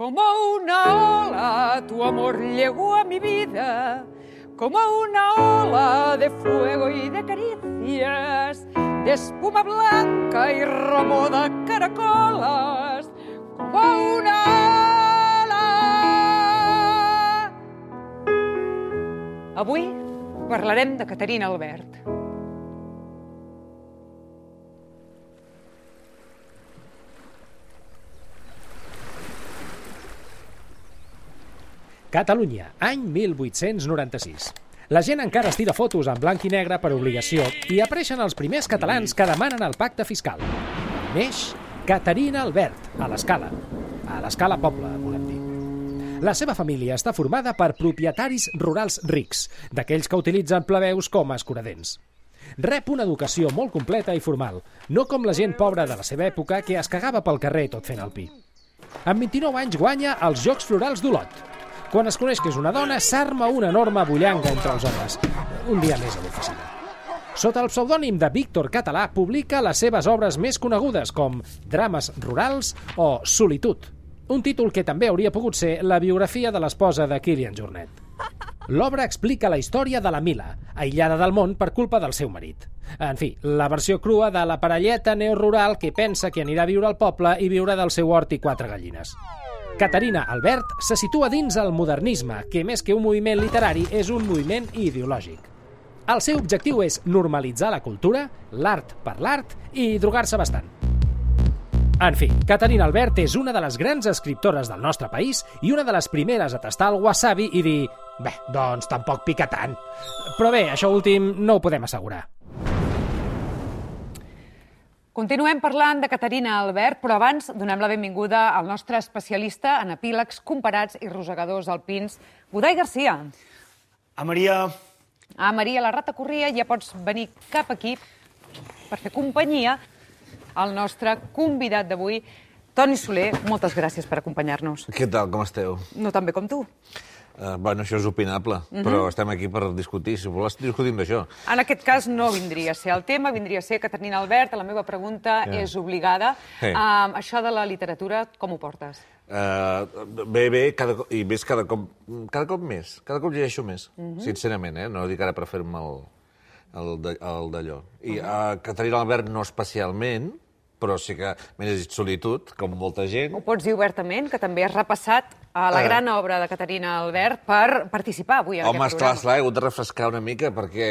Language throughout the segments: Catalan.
Como una ola tu amor llegó a mi vida, como una ola de fuego y de caricias, de espuma blanca y romo de caracolas, como una ola. Avui parlarem de Caterina Albert. Catalunya, any 1896. La gent encara es tira fotos en blanc i negre per obligació i apareixen els primers catalans que demanen el pacte fiscal. Neix Caterina Albert, a l'Escala. A l'Escala Poble, volem dir. La seva família està formada per propietaris rurals rics, d'aquells que utilitzen plebeus com a escuradents. Rep una educació molt completa i formal, no com la gent pobra de la seva època que es cagava pel carrer tot fent el pi. Amb 29 anys guanya els Jocs Florals d'Olot, quan es coneix que és una dona, s'arma una enorme bullanga entre els homes. Un dia més a l'oficina. Sota el pseudònim de Víctor Català, publica les seves obres més conegudes com Drames rurals o Solitud, un títol que també hauria pogut ser la biografia de l'esposa de Kilian Jornet. L'obra explica la història de la Mila, aïllada del món per culpa del seu marit. En fi, la versió crua de la parelleta neorural que pensa que anirà a viure al poble i viure del seu hort i quatre gallines. Caterina Albert se situa dins el modernisme, que més que un moviment literari és un moviment ideològic. El seu objectiu és normalitzar la cultura, l'art per l'art i drogar-se bastant. En fi, Caterina Albert és una de les grans escriptores del nostre país i una de les primeres a tastar el wasabi i dir «Bé, doncs tampoc pica tant». Però bé, això últim no ho podem assegurar. Continuem parlant de Caterina Albert, però abans donem la benvinguda al nostre especialista en epílegs comparats i rosegadors alpins, Godai Garcia. A Maria... A Maria, la rata corria, ja pots venir cap aquí per fer companyia al nostre convidat d'avui, Toni Soler. Moltes gràcies per acompanyar-nos. Què tal, com esteu? No tan bé com tu. Uh, bueno, això és opinable, uh -huh. però estem aquí per discutir. Si vols, discutim d'això. En aquest cas no vindria a ser el tema, vindria a ser Caterina Albert. La meva pregunta yeah. és obligada. Sí. Uh, això de la literatura, com ho portes? Uh, bé, bé, cada, i més cada cop, cada cop més. Cada cop llegeixo més, uh -huh. sincerament, eh? No dic ara per fer-me el, el d'allò. I uh -huh. uh, Caterina Albert no especialment, però sí que m'he llegit Solitud, com molta gent. Ho pots dir obertament, que també has repassat a la uh, gran obra de Caterina Albert per participar avui en home, aquest programa. Home, esclar, he hagut de refrescar una mica perquè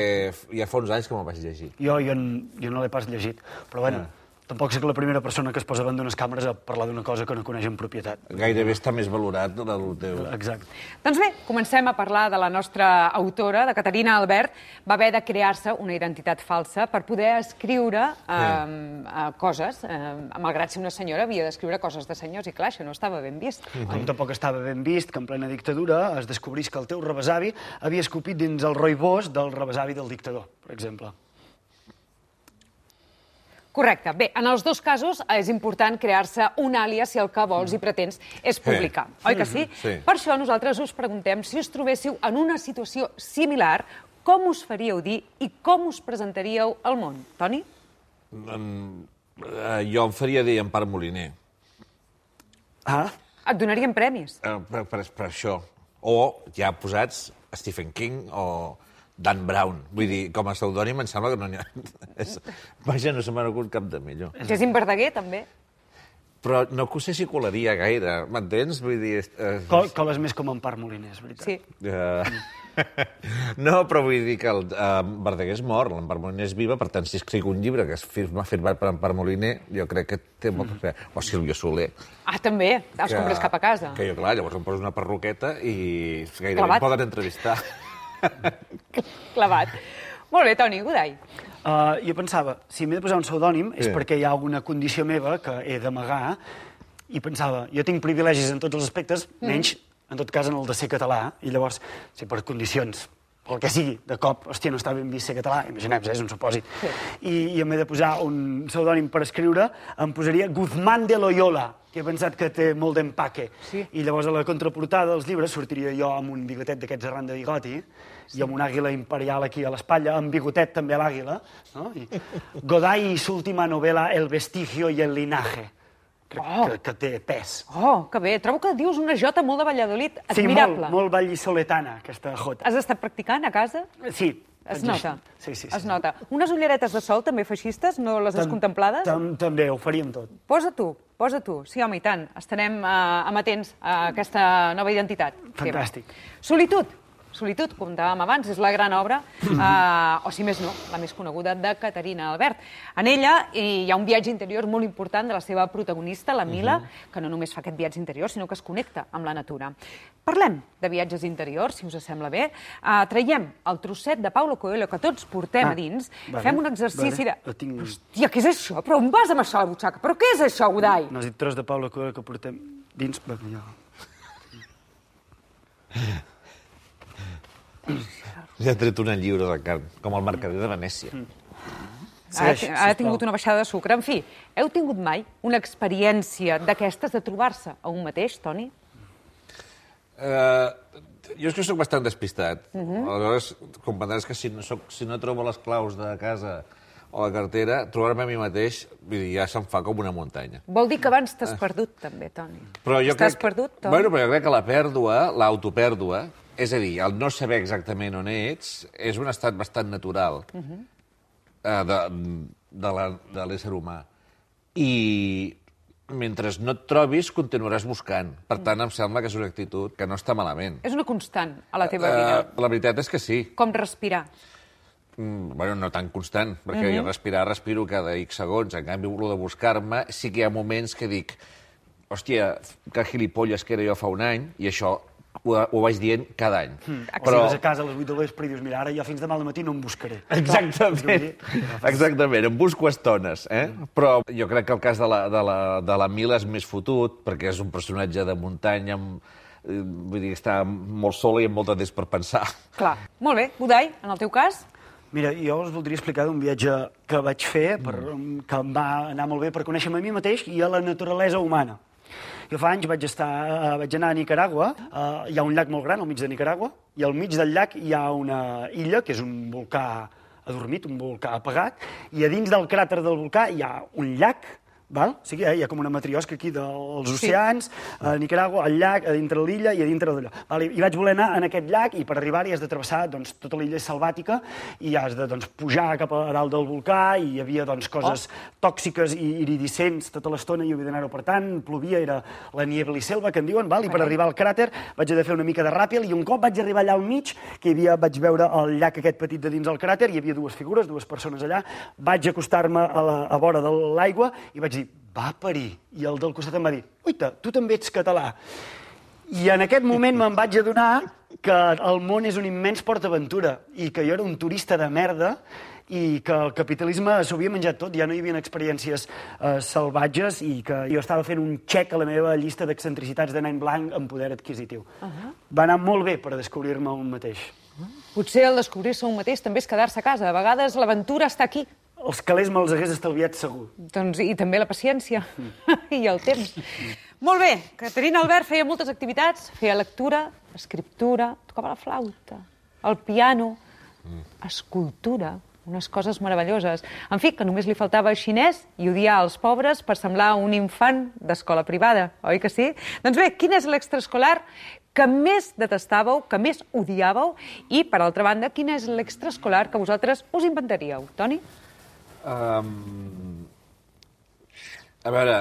ja fa uns anys que me'l vaig llegir. Jo, jo, jo no l'he pas llegit, però bueno, uh. Tampoc sóc la primera persona que es posa davant d'unes càmeres a parlar d'una cosa que no coneix en propietat. Gairebé està més valorat del teu. Exacte. Doncs bé, comencem a parlar de la nostra autora, de Caterina Albert. Va haver de crear-se una identitat falsa per poder escriure eh, eh, coses. Eh, malgrat ser una senyora, havia d'escriure coses de senyors, i clar, això no estava ben vist. Mm -hmm. Com tampoc estava ben vist que en plena dictadura es descobrís que el teu rebesavi havia escopit dins el roibós del rebesavi del dictador, per exemple. Correcte. Bé, en els dos casos és important crear-se un àlies si el que vols i pretens és publicar. Sí. Oi que sí? sí? Per això nosaltres us preguntem si us trobéssiu en una situació similar, com us faríeu dir i com us presentaríeu al món. Toni? Um, uh, jo em faria dir en Part Moliner. Ah? Et donarien premis. Uh, per, per, per això. O ja posats Stephen King o Dan Brown. Vull dir, com a pseudònim em sembla que no n'hi ha... És... Vaja, no se m'ha ocorregut cap de millor. Jacint Verdaguer, també. Però no que ho sé si colaria gaire, m'entens? Vull dir... Eh... Col coles més com en Parc Moliner, és veritat. Sí. Uh... no, però vull dir que el uh, Verdaguer és mort, l'Empar Moliner és viva, per tant, si escric un llibre que és firma, firmat per Empar Moliner, jo crec que té molt mm. fer. O Sílvia Soler. Ah, també? Els que, compres cap a casa? Que jo, clar, llavors em poso una perruqueta i gairebé Clavat. em poden entrevistar. Clavat. Molt bé, Toni, Godai. Uh, jo pensava, si m'he de posar un pseudònim és sí. perquè hi ha alguna condició meva que he d'amagar i pensava, jo tinc privilegis en tots els aspectes, mm. menys, en tot cas, en el de ser català, i llavors, si per condicions el que sigui, de cop, hòstia, no està ben vist ser català, imaginem eh, és un supòsit. Sí. I, I he de posar un pseudònim per escriure, em posaria Guzmán de Loyola, que he pensat que té molt d'empaque. Sí. I llavors a la contraportada dels llibres sortiria jo amb un bigotet d'aquests arran de bigoti, sí. i amb una àguila imperial aquí a l'espatlla, amb bigotet també a l'àguila, no? I Goday i su última novela El vestigio y el linaje Crec Oh. que, que té pes. Oh, que bé. Trobo que dius una jota molt de Valladolid. Sí, Admirable. molt, molt vallisoletana, aquesta jota. Has estat practicant a casa? Sí. Es nota. Sí, sí, sí. Es nota. Unes ulleretes de sol també feixistes, no les has Tam- contemplades? tam- També, ho faríem tot. Posa tu, posa tu. Sí, home, i tant. Estarem eh, amatents a aquesta nova identitat. Fantàstic. teva. Solitud. Solitud, comentàvem abans, és la gran obra, eh, o si més no, la més coneguda de Caterina Albert. En ella hi ha un viatge interior molt important de la seva protagonista, la Mila, que no només fa aquest viatge interior, sinó que es connecta amb la natura. Parlem de viatges interiors, si us sembla bé. Uh, traiem el trosset de Paulo Coelho que tots portem Ah, a dins, vale, fem un exercici vale, de... tinc- Hòstia, què és això? Però on vas amb això a la butxaca? Però què és això, Udai? No has dit tros de Paula Coelho que portem dins... Va, ja. Ja ha tret una lliure de carn, com el mercader de Venècia. Ha, Segueix, ha sisplau. tingut una baixada de sucre. En fi, heu tingut mai una experiència d'aquestes de trobar-se a un mateix, Toni? Uh, jo és que sóc bastant despistat. Uh -huh. Aleshores, comprendràs que si no, soc, si no trobo les claus de casa o la cartera, trobar-me a mi mateix vull dir, ja se'm fa com una muntanya. Vol dir que abans t'has perdut, també, Toni. Però jo Estàs crec... perdut, Toni? Bueno, però jo crec que la pèrdua, l'autopèrdua, és a dir, el no saber exactament on ets, és un estat bastant natural uh -huh. eh, de, de la- de l'ésser humà. I mentre no et trobis, continuaràs buscant. Per tant, em sembla que és una actitud que no està malament. És una constant a la teva vida. Eh, la veritat és que sí. Com respirar. Mm, bueno, no tan constant, perquè jo respirar respiro cada X segons. En canvi, el de buscar-me, sí que hi ha moments que dic hòstia, que gilipolles que era jo fa un any, i això ho, ho vaig dient cada any. Mm. Però... Si vas a casa a les 8 de l'espre i dius, mira, ara jo fins demà al matí no em buscaré. Exactament, exactament, em busco estones, eh? Però jo crec que el cas de la, de la, de la Mila és més fotut, perquè és un personatge de muntanya, amb, eh, vull dir, està molt sola i amb molt de temps per pensar. Clar. Molt bé. Udai, en el teu cas? Mira, jo us voldria explicar d'un viatge que vaig fer, per, que em va anar molt bé per conèixer-me a mi mateix i a la naturalesa humana. Jo fa anys vaig, estar, eh, vaig anar a Nicaragua, eh, hi ha un llac molt gran al mig de Nicaragua, i al mig del llac hi ha una illa, que és un volcà adormit, un volcà apagat, i a dins del cràter del volcà hi ha un llac, val? O sigui, eh, hi ha com una matriosca aquí dels oceans, a Nicaragua, al llac, a dintre l'illa i a dintre d'allò. Vale? I vaig voler anar en aquest llac i per arribar-hi has de travessar doncs, tota l'illa és selvàtica i has de doncs, pujar cap a dalt del volcà i hi havia doncs, coses tòxiques i iridescents tota l'estona i havia d'anar-ho per tant, plovia, era la niebliselva que en diuen, val? i per arribar al cràter vaig haver de fer una mica de ràpid i un cop vaig arribar allà al mig, que hi havia, vaig veure el llac aquest petit de dins del cràter, hi havia dues figures, dues persones allà, vaig acostar-me a la a vora de l'aigua i vaig dir, va parir. I el del costat em va dir, uita, tu també ets català. I en aquest moment me'n vaig adonar que el món és un immens PortAventura i que jo era un turista de merda i que el capitalisme s'ho havia menjat tot, ja no hi havia experiències eh, salvatges i que jo estava fent un check a la meva llista d'excentricitats de nen blanc amb poder adquisitiu. Uh -huh. Va anar molt bé per descobrir-me un mateix. Potser el descobrir-se un mateix també és quedar-se a casa. A vegades l'aventura està aquí. Els calés me'ls hagués estalviat segur. Doncs, I també la paciència i el temps. Molt bé, Caterina Albert feia moltes activitats, feia lectura, escriptura, tocava la flauta, el piano, escultura, unes coses meravelloses. En fi, que només li faltava xinès i odiar els pobres per semblar un infant d'escola privada, oi que sí? Doncs bé, quin és l'extraescolar que més detestàveu, que més odiàveu? I, per altra banda, quin és l'extraescolar que vosaltres us inventaríeu? Toni? Um, a veure,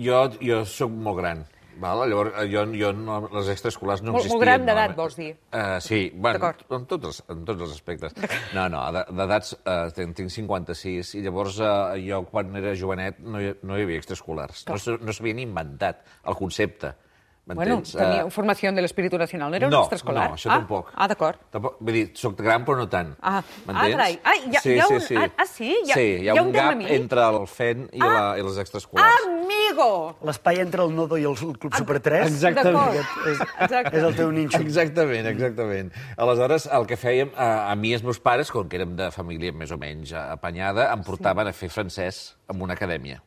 jo, jo sóc molt gran, val? llavors jo, jo no, les extraescolars no Molt- molt existien. gran d'edat, vols dir? Uh, sí, bueno, en tots, els, en tots els aspectes. No, no, de- d'edats uh, tinc, tinc 56 i llavors uh, jo quan era jovenet no hi, no hi havia extraescolars. No, no s'havien inventat el concepte. Bueno, tenia Eh, formació de l'Espíritu Nacional, no era un no, extraescolar? No, això ah? tampoc. Ah, d'acord. Tampoc, vull dir, soc gran però no tant. Ah, ah, M'entens? carai. Ah, hi ha- sí, hi ha sí, un- sí. ah, ah, sí? Hi ha- sí, hi ha, hi ha un, un gap entre el FEN i, la, i les extraescolars. Amigo! L'espai entre el Nodo i el Club Super 3 Exactament. D'acord. és, Exacte. és el teu ninxo. Exactament, exactament. Aleshores, el que fèiem, a, a mi i els meus pares, com que érem de família més o menys apanyada, em portaven a fer francès en una acadèmia.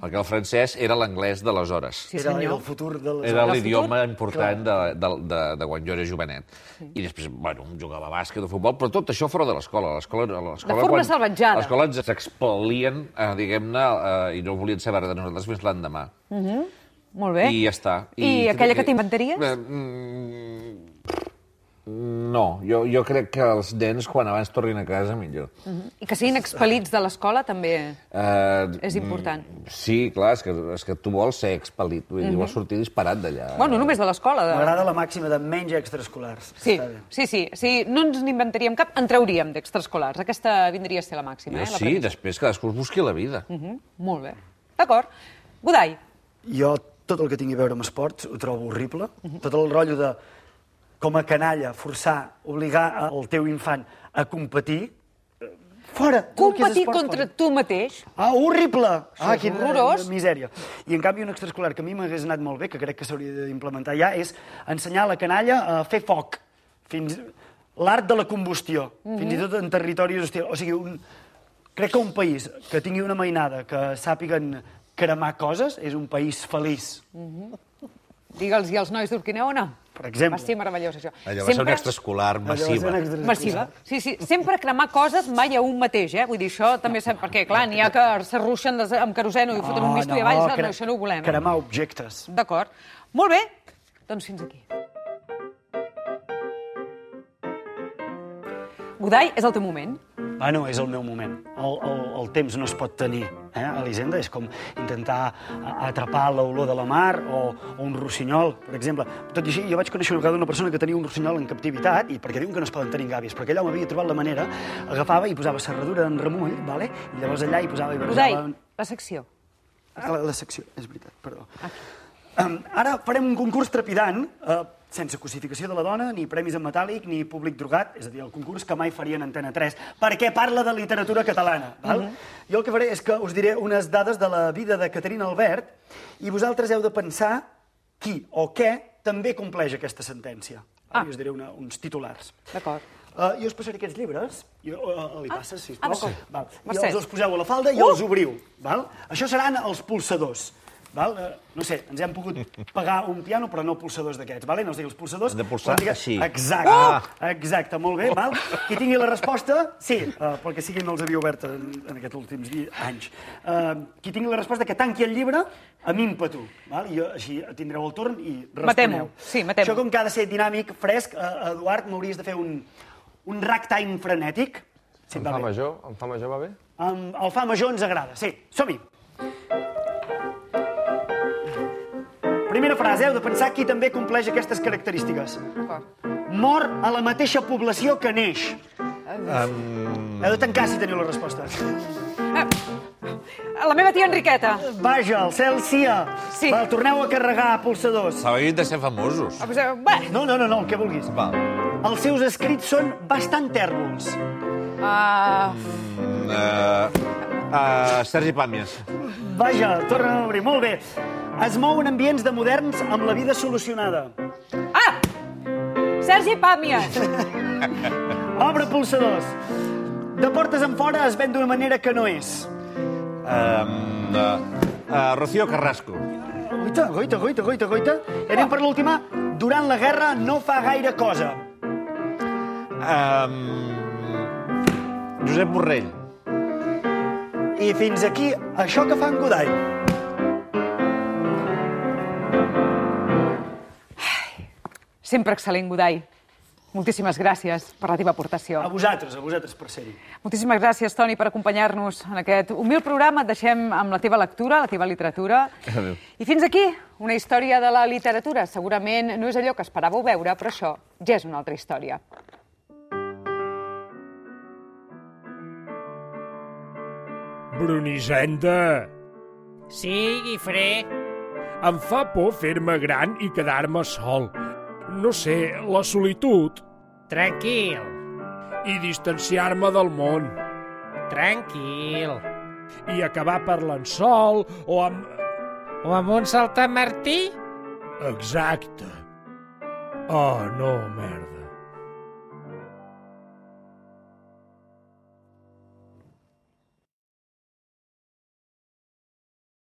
Perquè el francès era l'anglès d'aleshores. Sí, era, el futur de les... Era el l'idioma important de, de, de, de quan jo era jovenet. I després, bueno, jugava a bàsquet o futbol, però tot això fora de l'escola. L'escola, De forma quan- salvatjada. L'escola ens expelien, eh, diguem-ne, eh, i no volien saber de nosaltres fins l'endemà. Molt bé. I ja està. I aquella que t'inventaries? Eh, mm, No, jo, jo crec que els nens, quan abans tornin a casa, millor. I que siguin expel·lits de l'escola també Eh, és important. mm, Sí, clar, és que, és que tu vols ser expel·lit, vull dir, vols sortir disparat d'allà. Bueno, només de l'escola. De... M'agrada la màxima de menys extraescolars. Sí, Està bé. sí, sí. Si no ens n'inventaríem cap, en trauríem d'extraescolars. Aquesta vindria a ser la màxima, Jo eh? La sí, premissa. després cadascú es busqui la vida. Mhm, Molt bé. D'acord. Godai, Jo tot el que tingui a veure amb esports ho trobo horrible. Tot el rotllo de, com a canalla, forçar, obligar el teu infant a competir, fora. competir esport, contra fora. tu mateix, Ah, horrible! ah, és quina horrorós. misèria. I, en canvi, un extraescolar que a mi m'hagués anat molt bé, que crec que s'hauria d'implementar ja, és ensenyar a la canalla a fer foc. Fins l'art de la combustió, fins i tot en territoris hostils. O sigui, un, crec que un país que tingui una mainada, que sàpiguen cremar coses, és un país feliç. digue'ls i als nois d'Urquinaona. Per exemple. Va ser meravellós, això. Allò va ser un extraescolar massiva. un extraescolar. Massiva. Sí, sí. Sempre cremar coses mai a un mateix, eh? Vull dir, això també sap... Perquè, clar, n'hi ha que s'arruixen des- amb queroseno i ho foten un misto i avall, no, cre- no, això no ho volem. Eh? Cremar objectes. D'acord. Molt bé. Doncs fins aquí. Godai, és el teu moment. Bueno, és el meu moment. El, el, el temps no es pot tenir eh, a l'Hisenda. És com intentar atrapar l'olor de la mar o, o un rossinyol, per exemple. Tot i així, jo vaig conèixer una vegada una persona que tenia un rossinyol en captivitat, i perquè diuen que no es poden tenir en gàbies, perquè allà m'havia trobat la manera, agafava i posava serradura en remull, vale? i llavors allà hi posava i barrejava... la secció. Ah, la, la secció, és veritat, perdó. Um, ara farem un concurs trepidant, uh, sense cosificació de la dona, ni premis en metàl·lic, ni públic drogat, és a dir, el concurs que mai farien Antena 3, perquè parla de literatura catalana. Val? Jo el que faré és que us diré unes dades de la vida de Caterina Albert i vosaltres heu de pensar qui o què també compleix aquesta sentència. Ah. I us diré una, uns titulars. D'acord. Uh, jo us passaré aquests llibres. Jo, uh, li passes, sisplau? ah, d'acord. val. Mercè. I els, els poseu a la falda i Uh! els obriu. Val? Això seran els pulsadors. Val? Uh, no sé, ens hem pogut pagar un piano, però no pulsadors d'aquests. Vale? No digui els pulsadors. Hem de pulsar diga- així. Exacte. Ah! Exacte, molt bé. Val? Qui tingui la resposta, sí, uh, perquè sigui no els havia obert en, en aquests últims anys. Uh, qui tingui la resposta, que tanqui el llibre amb ímpetu. Val? I jo, així tindreu el torn i responeu. Matem-ho. Sí, matem-ho. Això com que ha de ser dinàmic, fresc, uh, Eduard, m'hauries de fer un, un ragtime frenètic. Si et En fa bé. major? En fa major va bé? Um, el fa major ens agrada, sí. Som-hi. Primera frase, heu de pensar qui també compleix aquestes característiques. D'acord. Mor a la mateixa població que neix. Um... Heu de tancar si teniu la resposta. La meva tia Enriqueta. Vaja, el cel sia. Sí. Va, torneu a carregar pulsadors. Haurien de ser famosos. Ah, pues, eh, No, no, no, no, el que vulguis. Va. Els seus escrits són bastant tèrbols. uh, Uh, uh, Sergi Pàmies. Vaja, torna a obrir. Molt bé. Es mou en ambients de moderns amb la vida solucionada. ah! Sergi Pàmies. Obre pulsadors. De portes en fora es ven d'una manera que no és. Um, uh, uh, Rocío Carrasco. Goita, goita, goita, goita, goita. I anem per l'última. Durant la guerra no fa gaire cosa. Um, Josep Borrell. I fins aquí, això que fa en Godall. Sempre excel·lent, Godai. Moltíssimes gràcies per la teva aportació. A vosaltres, a vosaltres per ser-hi. Moltíssimes gràcies, Toni, per acompanyar-nos en aquest humil programa. Et deixem amb la teva lectura, la teva literatura. Adéu. I fins aquí, una història de la literatura. Segurament no és allò que esperàveu veure, però això ja és una altra història. Brunisenda, Sí, Guifré. em fa por fer-me gran i quedar-me sol. No sé, la solitud Tranquil, i distanciar-me del món tranquil. i acabar parlant sol o amb... O amb un saltamartí? Exacte. Oh, no, merda.